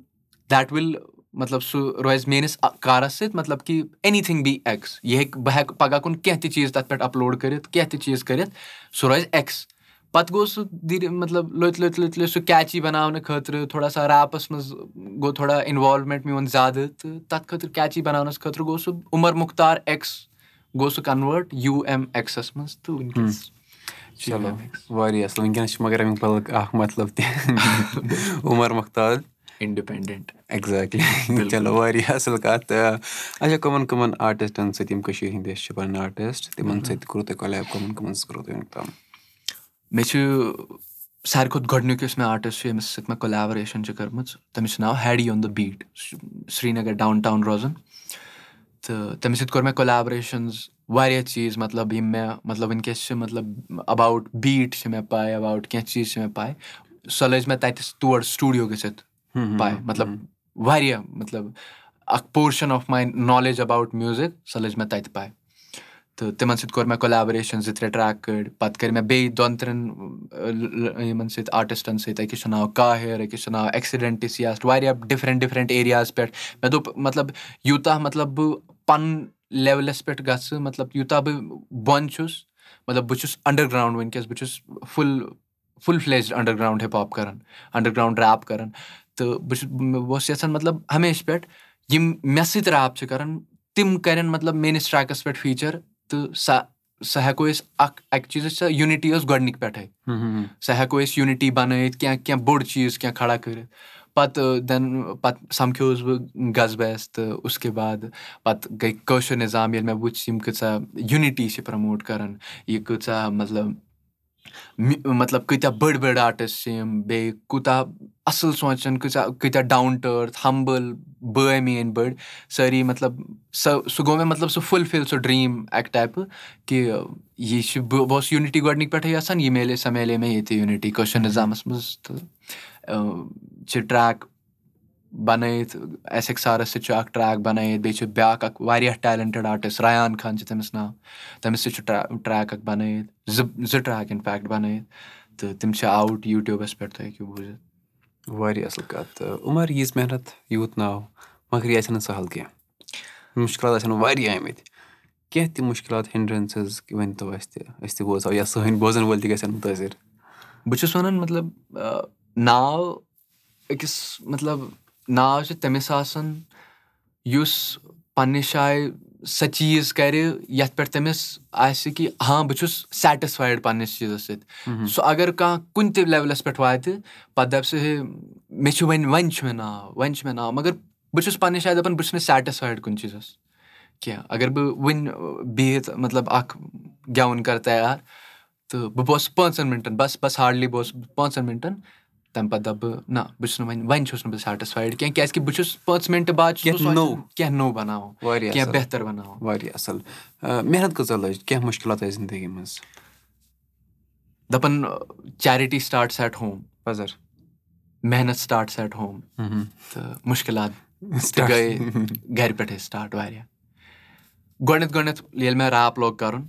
دیٹ وِل مطلب سُہ روزِ میٲنِس کارَس سۭتۍ مطلب کہِ ایٚنی تھِنٛگ بی ایٚکٕس یہِ ہیٚکہِ بہٕ ہٮ۪کہٕ پَگاہ کُن کینٛہہ تہِ چیٖز تَتھ پٮ۪ٹھ اَپلوڈ کٔرِتھ کینٛہہ تہِ چیٖز کٔرِتھ سُہ روزِ ایٚکٕس پَتہٕ گوٚو سُہ دِرِ مطلب لٔتۍ لٔتۍ لٔتۍ لٔتۍ سُہ کیچی بَناونہٕ خٲطرٕ تھوڑا سا ریپَس منٛز گوٚو تھوڑا اِنوالومینٹ میون زیادٕ تہٕ تَتھ خٲطرٕ کیچی بَناونَس خٲطرٕ گوٚو سُہ عُمر مُختار ایٚکٕس گوٚو سُہ کَنوٲٹ یوٗ ایم ایٚکسَس منٛز تہٕ وٕنکیٚس چلو واریاہ اَصٕل وٕنکیٚنَس چھُ مگر اَمیُک بدل اکھ مطلب تہِ عُمر مُختار اِنڈِپینڈنٹ ایٚگزیکٹلی چلو واریاہ اَصٕل کَتھ اچھا کٕمَن کٕمَن آرٹِسٹَن سۭتۍ یِم کٔشیٖر ہِنٛدۍ چھِ پَنٕنۍ آرٹِسٹ تِمن سۭتۍ کوٚرُو تۄہہِ کۄلیب کٕمَن کٕمَن سۭتۍ کوٚرُو تۄہہِ وٕنیُک تام مےٚ چھُ ساروی کھۄتہٕ گۄڈٕنیُک یُس مےٚ آرٹِسٹ چھُ ییٚمِس سۭتۍ مےٚ کۄلیبریشَن چھِ کٔرمٕژ تٔمِس چھُ ناو ہیڈی آن دَ بیٖٹ سُہ چھُ سرینگر ڈاوُن ٹاوُن روزان تہٕ تٔمِس سۭتۍ کوٚر مےٚ کۄلیبریشَنٕز واریاہ چیٖز مطلب یِم مےٚ مطلب وٕنکیٚس چھِ مطلب اَباوُٹ بیٖٹ چھِ مےٚ پاے اَباوُٹ کینٛہہ چیٖز چھِ مےٚ پاے سۄ لٔج مےٚ تَتہِ تور سٹوٗڈیو گٔژھِتھ پاے مطلب واریاہ مطلب اکھ portion of my knowledge about music سۄ لٔج مےٚ تَتہِ پاے تہٕ تِمن سۭتۍ کوٚر مےٚ کۄلیبریشَن زٕ ترٛےٚ ٹرٛیک کٔڑۍ پَتہٕ کٔرۍ مےٚ بیٚیہِ دۄن ترٛٮ۪ن یِمن سۭتۍ آرٹِسٹَن سۭتۍ أکِس چھُ ناو کاہِر أکِس چھُ ناو ایٚکسِڈٮ۪نٛٹٕس یا واریاہ ڈِفرَنٹ ڈِفرَنٹ ایریاز پٮ۪ٹھ مےٚ دوٚپ مطلب یوٗتاہ مطلب بہٕ پَنُن لیولَس پٮ۪ٹھ گژھٕ مطلب یوٗتاہ بہٕ بۄن چھُس مطلب بہٕ چھُس اَنڈَر گرٛاوُنٛڈ وٕنکیٚس بہٕ چھُس full full fledged underground hip hop کَران اَنڈَر گرٛاوُنٛڈ ریپ کَران تہٕ بہٕ چھُس بہٕ اوسُس یَژھان مطلب ہمیشہِ پٮ۪ٹھ یِم مےٚ سۭتۍ ریپ چھِ کَران تِم کَرن مطلب میٲنِس ٹرٛیکَس پٮ۪ٹھ فیٖچَر تہٕ سۄ سۄ ہٮ۪کو أسۍ اکھ اَکہِ چیٖزٕچ سۄ یوٗنِٹی ٲس گۄڈٕنِکۍ پٮ۪ٹھَے۔ سۄ ہٮ۪کو أسۍ یوٗنِٹی بَنٲیِتھ کینٛہہ کینٛہہ بوٚڑ چیٖز کینٛہہ کھڑا کٔرِتھ۔ پَتہٕ دٮ۪ن پَتہٕ سَمکھیووُس بہٕ غزبیس تہٕ اُسکے بعد پَتہٕ گٔے کٲشُر نِظام ییٚلہِ مےٚ وٕچھ یِم کۭژاہ یوٗنِٹی چھِ پرٛموٹ کَران یہِ کۭژاہ مطلب مطلب کۭتیاہ بٔڑۍ بٔڑۍ آرٹِسٹ چھِ یِم بیٚیہِ کوٗتاہ اَصٕل سونٛچان کۭژاہ کۭتیاہ ڈاوُن ٹُو أرٕتھ ہَمبٕل بٲے میٲنۍ بٔڑۍ سٲری مطلب سۄ سُہ گوٚو مےٚ مطلب سُہ فُلفِل سُہ ڈرٛیٖم اَکہِ ٹایپہٕ کہِ یہِ چھُ بہٕ بہٕ اوسُس یوٗنِٹی گۄڈٕنِکۍ پٮ۪ٹھٕے یَژھان یہِ میلے سۄ میلے مےٚ ییٚتہِ یوٗنِٹی کٲشُر نِظامَس منٛز تہٕ چھِ ٹرٛیک بَنٲیِتھ اَسہِ اَکہِ سارَس سۭتۍ چھُ اَکھ ٹرٛیک بَنٲیِتھ بیٚیہِ چھُ بیٛاکھ اَکھ واریاہ ٹیلٮ۪نٹِڈ آرٹِسٹ رَیان خان چھُ تٔمِس ناو تٔمِس سۭتۍ چھُ ٹرٛیک اَکھ بَنٲیِتھ زٕ زٕ ٹرٛیک اِنفیکٹ بَنٲیِتھ تہٕ تِم چھِ آوُٹ یوٗٹیوٗبَس پٮ۪ٹھ تُہۍ ہیٚکِو بوٗزِتھ۔ واریاہ اَصٕل کَتھ۔ تہٕ عُمر ییٖژ محنت یوٗت ناو مگر یہِ آسہِ نہٕ سَہل کینٛہہ۔ مُشکِلات آسن واریاہ آمٕتۍ۔ کینٛہہ تہِ مُشکِلات ہِنٛڈرَنسٕز ؤنۍتو اَسہِ تہِ أسۍ تہِ بوزہو یا سٲنۍ بوزَن وٲلۍ تہِ گژھن مُتٲثر۔ بہٕ چھُس وَنان مطلب ناو أکِس مطلب ناو چھِ تٔمِس آسان یُس پنٛنہِ جایہِ سۄ چیٖز کَرِ یَتھ پٮ۪ٹھ تٔمِس آسہِ کہِ ہاں بہٕ چھُس سیٹِسفایڈ پنٛنِس چیٖزَس سۭتۍ۔ سُہ اگر کانٛہہ کُنہِ تہِ لیولَس پٮ۪ٹھ واتہِ پَتہٕ دَپہِ سُہ ہے مےٚ چھُ وۄنۍ وۄنۍ چھُ مےٚ ناو وۄنۍ چھُ مےٚ ناو۔ مگر بہٕ چھُس پنٛنہِ جایہِ دَپان بہٕ چھُس نہٕ سیٹِسفایڈ کُنہِ چیٖزَس۔ کینٛہہ اگر بہٕ وٕنۍ بِہِتھ مطلب اَکھ گٮ۪وُن کَرٕ تیار تہٕ بہٕ بوزٕ پانٛژَن مِنٹَن بَس بَس ہاڈلی بہٕ پانٛژَن مِنٹَن تَمہِ پَتہٕ دَپہٕ بہٕ نہ بہٕ چھُس نہٕ وۄنۍ وۄنۍ چھُس نہٕ بہٕ سیٹِسفایڈ کینٛہہ کیٛازِکہِ بہٕ چھُس پانٛژھ مِنٹہٕ بعد نوٚو۔ کینٛہہ نوٚو بَناوُن واریاہ کینٛہہ بہتر بَناوُن واریاہ اَصٕل۔ محنت کۭژاہ لٔج کینٛہہ مُشکِلات آسہِ زندگی منٛز؟ دَپان چیرِٹی سٹاٹٕس ایٹ ہوم۔ پَزر۔ محنت سٹاٹٕس ایٹ ہوم۔ تہٕ مُشکِلات گٔے گرِ پٮ۪ٹھٕے سٹاٹ واریاہ۔ گۄڈٕنیتھ گۄڈٕنیتھ ییٚلہِ مےٚ ریپ لوگ کَرُن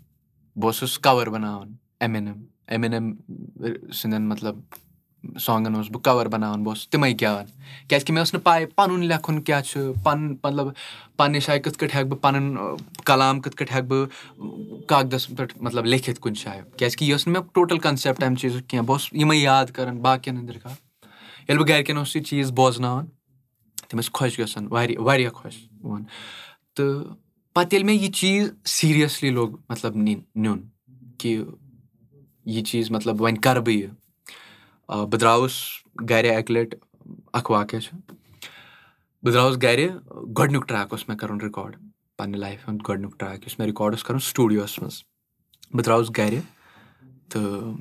بہٕ اوسُس کَور بَناوان Eminem Eminem سٕنٛدٮ۪ن مطلب سانگن اوسُس بہٕ کَور بَناوان بہٕ اوسُس تِمے گیوان کیازِ کہِ مےٚ ٲس نہٕ پاے پَنُن لیکھُن کیاہ چھُ پَنُن مطلب پَنٕنہِ جایہِ کِتھ کٲٹھۍ ہٮ۪کہٕ بہٕ پَنُن کلام کِتھ کٲٹھۍ ہٮ۪کہٕ بہٕ کاغدس پٮ۪ٹھ مطلب لیکھِتھ کُنہِ جایہِ کیازِ کہِ یہِ ٲس نہٕ مےٚ ٹوٹل کَنسیپٹ اَمہِ چیٖزُک کیٚنٛہہ بہٕ اوسُس یِمے یاد کران باقین ہٕنٛدۍ رِکاڈ ییٚلہِ بہٕ گرِکٮ۪ن اوسُس یہِ چیٖز بوزناوان تِم ٲسۍ خۄش گژھان واریاہ واریاہ خۄش یِوان تہٕ پَتہٕ ییٚلہِ مےٚ یہِ چیٖز سیٖریَسلی لوٚگ مطلب نِنۍ نیُن کہِ یہِ چیٖز مطلب وۄنۍ کَرٕ بہٕ یہِ بہٕ درٛاوُس گرِ اَکہِ لَٹہِ اکھ واقع چھُ۔ بہٕ درٛاوُس گرِ گۄڈٕنیُک ٹریک اوس مےٚ کَرُن رِکاڈ پَنٕنہِ لایفہِ ہُنٛد گۄڈٕنیُک ٹریک یُس مےٚ رِکاڈ اوس کَرُن سٹوٗڈیوَس منٛز۔ بہٕ درٛاوُس گرِ تہٕ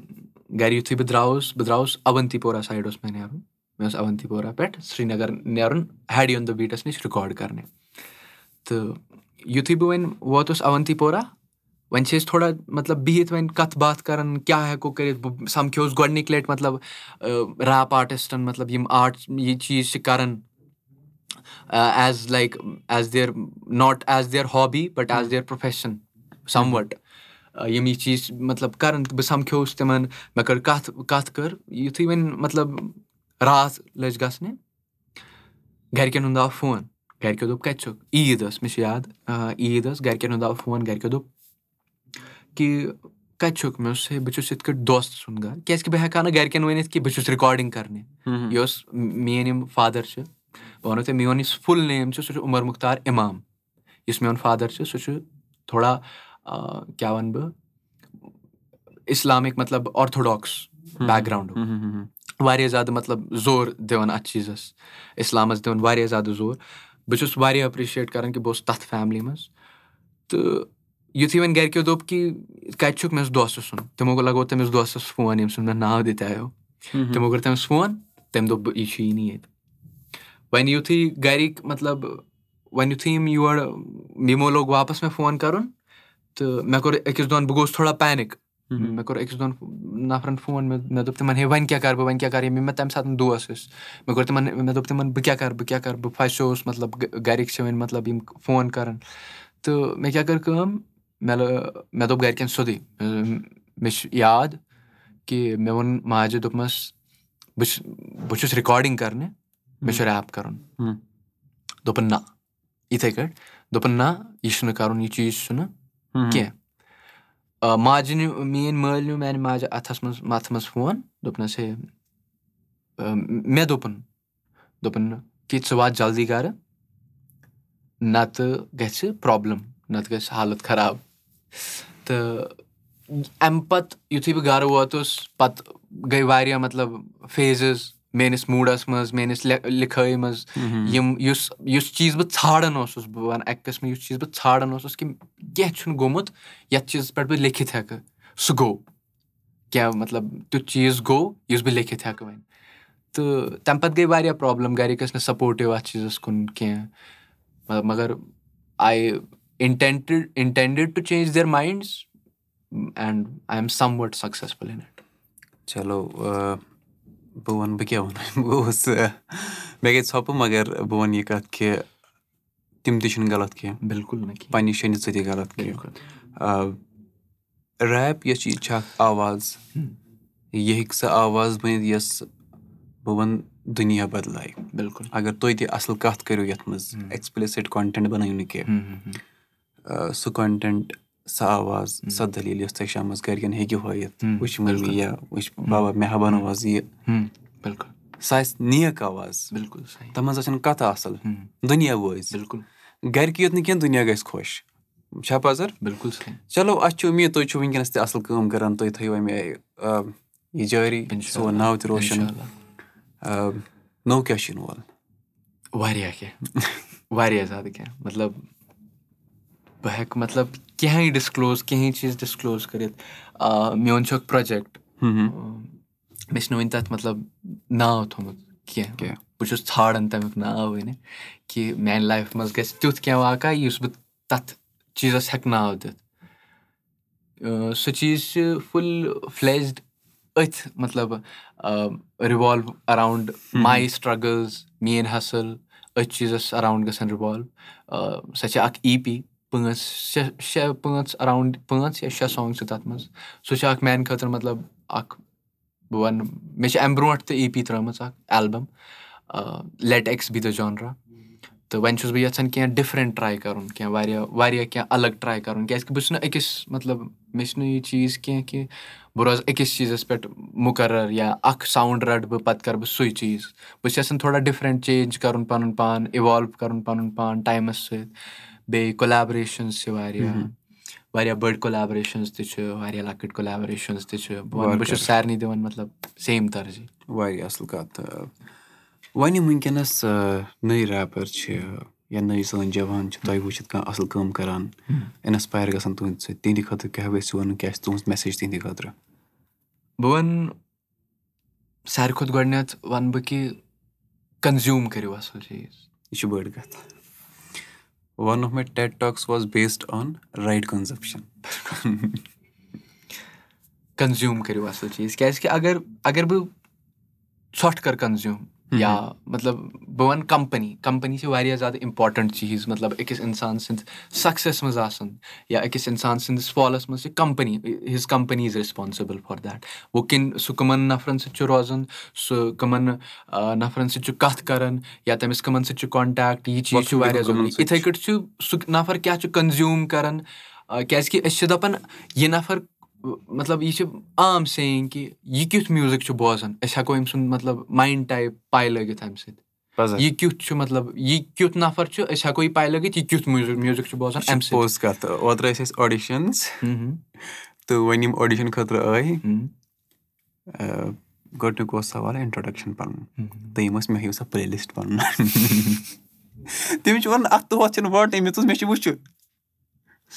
گرِ یِتھُے بہٕ درٛاوُس بہٕ درٛاوُس اَونتی پورہ سایڈ اوس مےٚ نیرُن۔ مےٚ اوس اَونتی پورہ پٮ۪ٹھ سرینگر نیرُن ہیڈی آن دَ بیٖٹَس نِش رِکاڈ کَرنہِ۔ تہٕ یِتھُے بہٕ وۄنۍ ووتُس اَونتی پورہ وۄنۍ چھِ أسۍ تھوڑا مطلب بِہِتھ وۄنۍ کَتھ باتھ کَران کیاہ ہٮ۪کو کٔرِتھ؟ بہٕ سَمکھیوُس گۄڈٕنِکۍ لَٹہِ مطلب ریپ آٹِسٹَن مطلب یِم آرٹ یہِ چیٖز چھِ کَران as like as their not as their hobby but as their profession somewhat یِم یہِ چیٖز مطلب کَران بہٕ سَمکھیوُس تِمَن مےٚ کٔر کَتھ کَتھ کٔر یِتھُے وۄنۍ مطلب راتھ لٔج گژھنہِ گرِکٮ۪ن ہُنٛد آو فون گرِکیو دوٚپ کَتہِ چھُکھ؟ عیٖد ٲس مےٚ چھِ یاد عیٖد ٲس گرِکٮ۪ن ہُنٛد آو فون گرِکیو دوٚپ کہِ کَتہِ چھُکھ مےٚ اوس ہے بہٕ چھُس یِتھ کٲٹھۍ دوستہٕ سُنٛد گرٕ کیازِ کہِ بہٕ ہٮ۪کہٕ ہا نہٕ گرِکٮ۪ن ؤنِتھ کہِ بہٕ چھُس رِکاڈِنٛگ کَرنہِ یہِ اوس میٲنۍ یِم فادر چھِ بہٕ وَنو تۄہہِ میون یُس فُل نیم چھُ سُہ چھُ عُمر مُختار اِمام یُس میون فادر چھُ سُہ چھُ تھوڑا کیاہ وَنہٕ بہٕ اِسلامِک مطلب آرتھوڈاکٕس بیک گراوُنٛڈُک واریاہ زیادٕ مطلب زور دِوان اَتھ چیٖزَس اِسلامَس دِوان واریاہ زیادٕ زور بہٕ چھُس واریاہ ایٚپرِشیٹ کَران کہِ بہٕ اوسُس تَتھ فیملی منٛز تہٕ یِتھُے وۄنۍ گرِکیو دوٚپ کہِ کَتہِ چھُکھ مےٚ اوس دوستہٕ سُنٛد؟ تِمو لَگوو تٔمِس دوستَس فون ییٚمہِ سُنٛد مےٚ ناو دِتیو تِمو کوٚر تٔمِس فون تٔمۍ دوٚپ یہِ چھُیی نہٕ ییٚتہِ۔ وۄنۍ یِتھُے گرِکۍ مطلب وۄنۍ یِتھُے یِم یور یِمو لوگ واپَس مےٚ فون کَرُن تہٕ مےٚ کوٚر أکِس دۄہَن بہٕ گوٚوُس تھوڑا پینِک۔ مےٚ کوٚر أکِس دۄن نَفرَن فون مےٚ مےٚ دوٚپ تِمَن ہے وۄنۍ کیاہ کَرٕ بہٕ وۄنۍ کیاہ کَرٕ؟ یِم مےٚ تَمہِ ساتہٕ دوس ٲسۍ مےٚ کوٚر تِمَن مےٚ دوٚپ تِمَن بہٕ کیاہ کَرٕ بہٕ کیاہ کَرٕ؟ بہٕ پھسیووُس مطلب گَرِکۍ چھِ وۄنۍ مطلب یِم فون کَران تہٕ مےٚ کیاہ کٔر کٲم مےٚ مےٚ دوٚپ گَرِکٮ۪ن سیوٚدُے مےٚ چھُ یاد کہِ مےٚ ووٚن ماجہِ دوٚپمَس بہٕ چھُس بہٕ چھُس رِکاڈِنٛگ کَرنہِ مےٚ چھُ ریپ کَرُن دوٚپُن نہ یِتھَے کٲٹھۍ دوٚپُن نہ یہِ چھُنہٕ کَرُن یہِ چیٖز چھُنہٕ کینٛہہ ماجہِ نیوٗ میٛٲنۍ مٲلۍ نیوٗ میٛانہِ ماجہِ اَتھَس منٛز مَتھَس منٛز فون دوٚپنَس ہے مےٚ دوٚپُن دوٚپُن کہِ ژٕ وات جلدی گَرٕ نَتہٕ گژھِ پرٛابلِم نَتہٕ گژھِ حالت خراب تہٕ اَمہِ پَتہٕ یُتھُے بہٕ گَرٕ ووتُس پَتہٕ گٔے واریاہ مطلب فیزٕز میٲنِس موٗڈَس منٛز میٲنِس لِکھٲے منٛز یِم یُس یُس چیٖز بہٕ ژھانڈان اوسُس بہٕ وَنہٕ اَکہِ قٕسمہٕ یُس چیٖز بہٕ ژھانڈان اوسُس کہِ کینٛہہ چھُنہٕ گوٚمُت یَتھ چیٖزَس پٮ۪ٹھ بہٕ لیکھِتھ ہٮ۪کہٕ سُہ گوٚو۔ کیٛاہ مطلب تیُتھ چیٖز گوٚو یُس بہٕ لیکھِتھ ہٮ۪کہٕ وۄنۍ۔ تہٕ تَمہِ پَتہٕ گٔے واریاہ پرٛابلِم گَرِکۍ ٲسۍ نہٕ سَپوٹِو اَتھ چیٖزَس کُن کینٛہہ۔ مگر I intended intended to change their minds and I am somewhat successful in it چلو بہٕ وَنہٕ بہٕ کیاہ وَنہٕ بہٕ مےٚ گٔے ژھۄپہٕ مگر بہٕ وَنہٕ یہِ کَتھ کہِ تِم تہِ چھِنہٕ غلط کینٛہہ بِلکُل نہٕ پنٛنہِ شیٚنہِ سۭتی غلط کینٛہہ ریپ یۄس چھِ یہِ تہِ چھِ اَکھ آواز یہِ ہیٚکہِ سۄ آواز بٔنِتھ یۄس بہٕ وَنہٕ دُنیا بَدلایہِ بِلکُل اگر تُہۍ تہِ اَصٕل کَتھ کٔرِو یَتھ منٛز ایٚکٕسپلِسِٹ کونٹٮ۪نٛٹ بَنٲیِو نہٕ کینٛہہ سُہ کونٹٮ۪نٛٹ سۄ آواز سۄ دٔلیٖل یۄس تۄہہِ شامَس گَرِکٮ۪ن ہیٚکِو ہٲیِتھ۔ وٕچھ مٔمی یا وٕچھ بابا مےٚ ہا بَنٲو آز یہِ۔ بِلکُل سۄ آسہِ نیک آواز۔ بِلکُل تَتھ منٛز آسن کَتھٕ اَصٕل۔ دُنیا وٲزۍ بِلکُل گَرِکی یوت نہٕ کینٛہہ دُنیا گژھِ خۄش۔ چھا پَزر؟ بِلکُل چلو اَسہِ چھُ اُمید تُہۍ چھِو وٕنکیٚنَس تہِ اَصٕل کٲم کَران۔ تُہۍ تھٲیِو اَمہِ آیہِ یہِ جٲری۔ سون ناو تہِ روشَن۔ نوٚو کیٛاہ چھُ یِنہٕ وول۔ واریاہ کینٛہہ۔ واریاہ زیادٕ کینٛہہ۔ مطلب بہٕ ہٮ۪کہٕ مطلب کینٛہہ ڈِسکلوز کِہیٖنۍ چیٖز ڈِسکلوز کٔرِتھ میون چھُ اکھ پروجیکٹ مےٚ چھُنہٕ وُنہِ تَتھ مطلب ناو تھوٚمُت کینٛہہ بہٕ چھُس ژھانڈان تَمیُک ناو وٕنہِ کہِ میانہِ لایفہِ منٛز گژھِ تیُتھ کینٛہہ واقع یُس بہٕ تَتھ چیٖزَس ہٮ۪کہٕ ناو دِتھ سُہ چیٖز چھِ فُل فٕلیجڈ أتھۍ مطلب رِوالو اَراوُنٛڈ ماے سٹرٛگٕلز میٲنۍ حَسٕل أتھۍ چیٖزَس اَراوُنٛڈ گژھان رِوالو سۄ چھےٚ اکھ ای پی پانٛژھ شےٚ شےٚ پانٛژھ اَراوُنٛڈ پانٛژھ یا شےٚ سانٛگ چھِ تَتھ منٛز؟ سُہ چھُ اکھ میانہِ خٲطرٕ مطلب اکھ بہٕ وَنہٕ مےٚ چھِ اَمہِ برونٛٹھ تہِ ای پی ترٲمٕژ اکھ album let X be the genre تہٕ وۄنۍ چھُس بہٕ یَژھان کینٛہہ ڈِفرنٹ ٹراے کَرُن کینٛہہ واریاہ واریاہ کینٛہہ الگ ٹراے کَرُن کیازِ کہِ بہٕ چھُس نہٕ أکِس مطلب مےٚ چھُنہٕ یہِ چیٖز کینٛہہ کہِ بہٕ روزٕ أکِس چیٖزَس پؠٹھ مُقرر یا اکھ ساوُنٛڈ رَٹہٕ بہٕ پَتہٕ کَرٕ بہٕ سُے چیٖز۔ بہٕ چھُس یَژھان تھوڑا ڈِفرنٹ چینٛج کَرُن پَنُن پان اِوالو کَرُن پَنُن پان ٹایمَس سۭتۍ بیٚیہِ کۄلیبریشنٕز چھِ واریاہ. واریاہ بٔڑۍ کۄلیبریشنٕز تہِ چھِ واریاہ لۄکٕٹۍ کۄلیبریشنٕز تہِ چھِ. بہٕ چھُس سارنٕے دِوان مطلب سیم ترجی واریاہ اَصٕل کَتھ. وۄنۍ یِم وٕنکیٚنَس نٔے ریپَر چھِ یا نٔے سٲنۍ جوان چھِ تۄہہِ وٕچھِتھ کانٛہہ اَصٕل کٲم کَران اِنَسپایر گژھان تُہٕنٛدِ سۭتۍ. تِہنٛدِ خٲطرٕ کیٛاہ گژھِ وَنُن کیٛاہ چھِ تُہٕنٛز میسیج تِہنٛدِ خٲطرٕ؟ بہٕ وَنہٕ ساروی کھۄتہٕ گۄڈٕنیٚتھ وَنہٕ بہٕ کہِ کَنزیوٗم کٔرِو اَصٕل چیٖز. یہِ چھِ بٔڑ کَتھ one of my TED talks was based on right consumption consume کٔرِو اَصٕل چیٖز کیازِ کہِ اَگر اَگر بہٕ ژھۄٹھ کَرٕ کَنزیوٗم یا مطلب بہٕ وَنہٕ کَمپٔنی کَمپٔنی چھِ واریاہ زیادٕ اِمپاٹَنٛٹ چیٖز مطلب أکِس اِنسان سٕنٛدِ سَکسیٚس منٛز آسان یا أکِس اِنسان سٕنٛدِس فالَس منٛز چھِ company his company is responsible for that وۄنۍ کِن سُہ کٕمَن نَفرَن سۭتۍ چھُ روزان سُہ کٕمَن نَفرَن سۭتۍ چھُ کَتھ کَران یا تٔمِس کٕمَن سۭتۍ چھُ کانٹیکٹ یہِ چیٖز چھُ واریاہ ضروٗری یِتھٕے کٲٹھۍ چھُ سُہ نَفر کیاہ چھُ کَنزیوٗم کَران کیازِ کہِ أسۍ چھِ دَپان یہِ نَفر مطلب یہِ چھِ عام سینٛگ کہِ یہِ کیُتھ میوٗزِک چھُ بوزان أسۍ ہٮ۪کو أمۍ سُنٛد مطلب مایِنٛڈ ٹایپ پاے لٲگِتھ اَمہِ سۭتۍ یہِ کیُتھ چھُ مطلب یہِ کیُتھ نَفر چھُ أسۍ ہٮ۪کو یہِ پاے لٲگِتھ یہِ کیُتھ میوٗزِک میوٗزِک چھُ بوزان اَمہِ سۭتۍ پوٚز کَتھ اوترٕ ٲسۍ اَسہِ آڈِشَنٕز تہٕ وۄنۍ یِم آڈِشَن خٲطرٕ آے گۄڈٕنیُک اوس سوال اِنٹرٛوڈَکشَن پَنُن دوٚیِم ٲس مےٚ ہٲیِو سا پٕلے لِسٹ پَنُن تٔمِس چھِ وَنان اَتھ تہٕ ہۄتھ چھِنہٕ واٹٕے مےٚ مےٚ چھُ وٕچھُن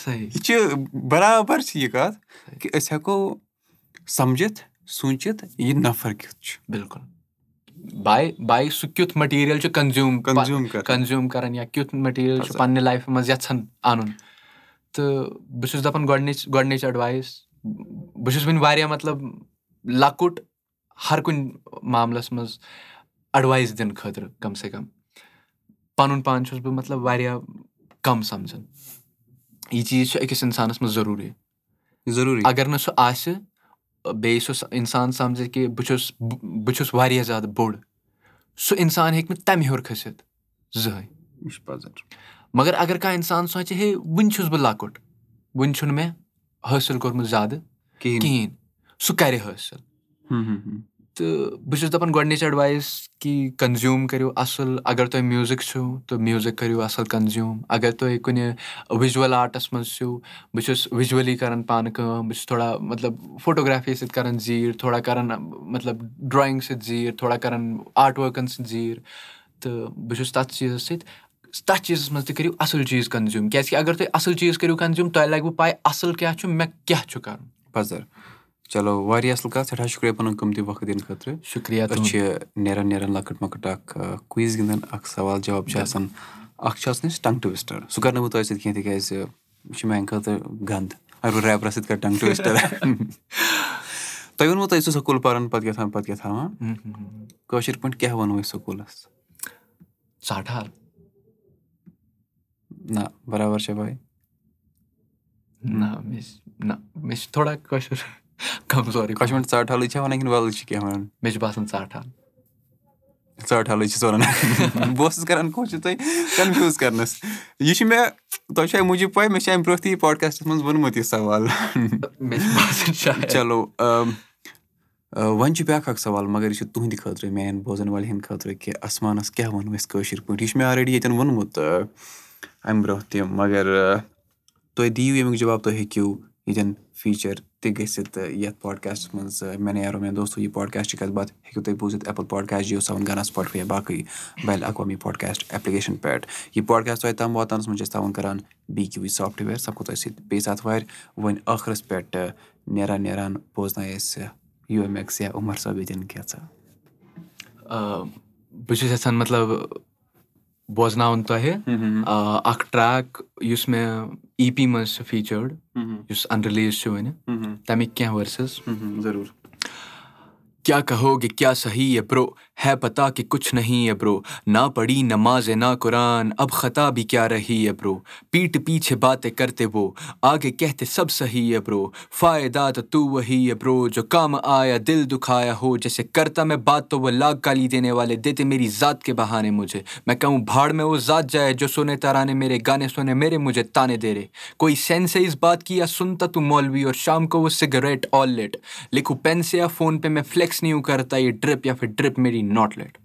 یہِ چھِ بَرابَر چھِ یہِ کَتھ کہِ أسۍ ہٮ۪کو سَمجِتھ سوٗنٛچِتھ یہِ نَفر کیُتھ چھُ۔ بِلکُل۔ باے باے سُہ کیُتھ مٔٹیٖریَل چھُ کَنزیوٗم کَنزیوٗم کَران۔ یا کیُتھ مٔٹیٖریَل چھُ پَنٕنہِ لایفہِ منٛز یَژھان اَنُن۔ تہٕ بہٕ چھُس دَپان گۄڈٕنِچ گۄڈٕنِچ ایٚڈوایِس بہٕ چھُس وٕنہِ واریاہ مطلب لۄکُٹ ہر کُنہِ معاملَس منٛز ایٚڈوایِس دِنہٕ خٲطرٕ کَم سے کَم۔ پَنُن پان چھُس بہٕ مطلب واریاہ کَم سَمجھان یہِ چیٖز چھُ أکِس اِنسانَس منٛز ضروٗری۔ ضروٗری۔ اَگر نہٕ سُہ آسہِ بیٚیہِ چھُس اِنسان سَمجھِ کہِ بہٕ چھُس بہٕ چھُس واریاہ زیادٕ بوٚڑ۔ سُہ اِنسان ہیٚکہِ نہٕ تَمہِ ہیوٚر کھٔسِتھ۔ زٕہٕنۍ۔ مَگر اَگر کانٛہہ اِنسان سونٛچہِ ہے وُنہِ چھُس بہٕ لۄکُٹ۔ وُنہِ چھُنہٕ مےٚ حٲصِل کوٚرمُت زیادٕ کِہینۍ۔ سُہ کَرِ حٲصِل تہٕ بہٕ چھُس دَپان گۄڈٕنِچ ایٚڈوایِس کہِ کَنزیوٗم کٔرِو اَصٕل اَگر تۄہہِ میوٗزِک چھُو تہٕ میوٗزِک کٔرِو اَصٕل کَنزیوٗم اَگر تُہۍ کُنہِ وِجوَل آرٹَس منٛز چھِو بہٕ چھُس وِجؤلی کَران پانہٕ کٲم بہٕ چھُس تھوڑا مطلب فوٹوگرافی سۭتۍ کَران زیٖر تھوڑا کَران مطلب ڈرایِنٛگ سۭتۍ زیٖر تھوڑا کَران آرٹ ؤرکَن سۭتۍ زیٖر تہٕ بہٕ چھُس تَتھ چیٖزَس سۭتۍ تَتھ چیٖزَس منٛز تہِ کٔرِو اَصٕل چیٖز کَنزیوٗم کیازِ کہِ اَگر تُہۍ اَصٕل چیٖز کٔرِو کَنزیوٗم تۄہہِ لَگوٕ پاے اَصٕل کیاہ چھُ مےٚ کیاہ چھُ کَرُن۔ پَزر چلو واریاہ اَصٕل کَتھ سٮ۪ٹھاہ شُکریہ پَنُن قۭمتی وقت دِنہٕ خٲطرٕ۔ شُکریہ أسۍ چھِ نیران نیران لۄکٕٹ مۄکٕٹ اکھ کُیِز گِنٛدان اکھ سوال جواب چھُ آسان۔ اکھ چھُ آسان اَسہِ ٹنٛگ ٹُوِسٹر سُہ کَرٕ نہٕ بہٕ تۄہہِ سۭتۍ کیٚنٛہہ تِکیازِ یہِ چھُ میانہِ خٲطرٕ گنٛد۔ اَگر بہٕ ریپرَس سۭتۍ کَرٕ ٹنٛگ ٹُوِسٹر تۄہہِ ووٚنوٕ تۄہہِ ٲسِو سکوٗل پَران پَتہٕ کیاہ تھام پَتہٕ کیاہ تھاوان؟ کٲشِر پٲٹھۍ کیاہ وَنو أسۍ سکوٗلَس؟ نہ برابر چھا باے نہ مےٚ چھِ تھوڑا کٲشُر کَمزورٕے کشمیٖر ژاٹھ حالٕے چھا وَنان کِنہٕ وَلہٕ چھِ کیٚنٛہہ وَنان مےٚ چھُ باسان ژاٹھ حال ژاٹھ حالٕے چھِس وَنان بہٕ اوسُس کران کوٗشِش تۄہہِ کَنفیوٗز کرنَس یہِ چھُ مےٚ تۄہہِ چھُ اَمہِ موٗجوٗب پاے مےٚ چھُ اَمہِ برونٛہہ تہِ یہِ پاڈکاسٹَس منٛز ووٚنمُت یہِ سوال چلو وۄنۍ چھُ بیاکھ اکھ سوال مَگر یہِ چھُ تُہنٛدِ خٲطرٕ میانہِ بوزن والٮ۪ن ہٕنٛدِ خٲطرٕ کہِ اَسمانَس کیاہ وَنو أسۍ کٲشِر پٲٹھۍ یہِ چھُ مےٚ آلریڈی ییٚتٮ۪ن ووٚنمُت اَمہِ برونٛہہ تہِ مَگر تُہۍ دِیِو ییٚمیُک جواب تُہۍ ہیٚکِو ییٚتٮ۪ن فیٖچر تہِ گٔژھِتھ یَتھ پاڈکاسٹَس منٛز مےٚ نیرو مےٚ دوستو یہِ پاڈکاسٹ کَتھ باتھ ہیٚکِو تُہۍ بوٗزِتھ ایپٕل پاڈکاسٹ جیو سیوَن گانا سُپاٹفاے یا باقٕے بین الاقوامی پاڈکاسٹ ایپلِکیشن پؠٹھ یہِ پاڈکاسٹ تۄہہِ تام واتنَس منٛز چھِ أسۍ تاوُن کران بی کیوٗ وی سافٹوِیر سَپدو تۄہہِ سۭتۍ بیٚیہِ ساتہٕ وارِ وۄنۍ ٲخرَس پؠٹھ نیران نیران بوزنایہِ أسۍ یوٗ ایم ایٚکٕس یا عمر صٲب ییٚتٮ۪ن کیٛاہ بہٕ چھُس یَژھان مطلب بوزناوُن تۄہہِ اکھ ٹریک یُس مےٚ ای پی منٛز چھِ فیٖچٲڈ یُس اَن رِلیٖز چھُ وۄنۍ تَمِکۍ کیٚنٛہہ ؤرسٕز ضروٗر کیاہ کَہوگ کیاہ صحیح یہِ پرو ہے پتہ کہِ کُچھ نہ برو نا پٔڑی نماز نا قرآن اب خطا بھی کیاہ ریہ برو پیٹھ پیچھے بات کَرو آگے کہتے سب سہ ی برو فایداد تُو وی برو کام آیا دِل دُکھا ہو جیسے کَر بات تہٕ وۄ لاگ کالی والے دے میٚری ذات کہِ بہانے مُجے مےٚ کہ باڑ مےٚ ذات جاے سُہ تراے مےٚ گانے سُنی مےٚ مُجے تانے دے کوٚر سینس بات کیاہ سنتاہ تُہ مولوی شام کو سِگریٹ آل لیٹ لیٚکھو پین سا فون پے مےٚ فلٮ۪کس نیوٗ کَر ڈرپ یا فر ڈرپ میری not let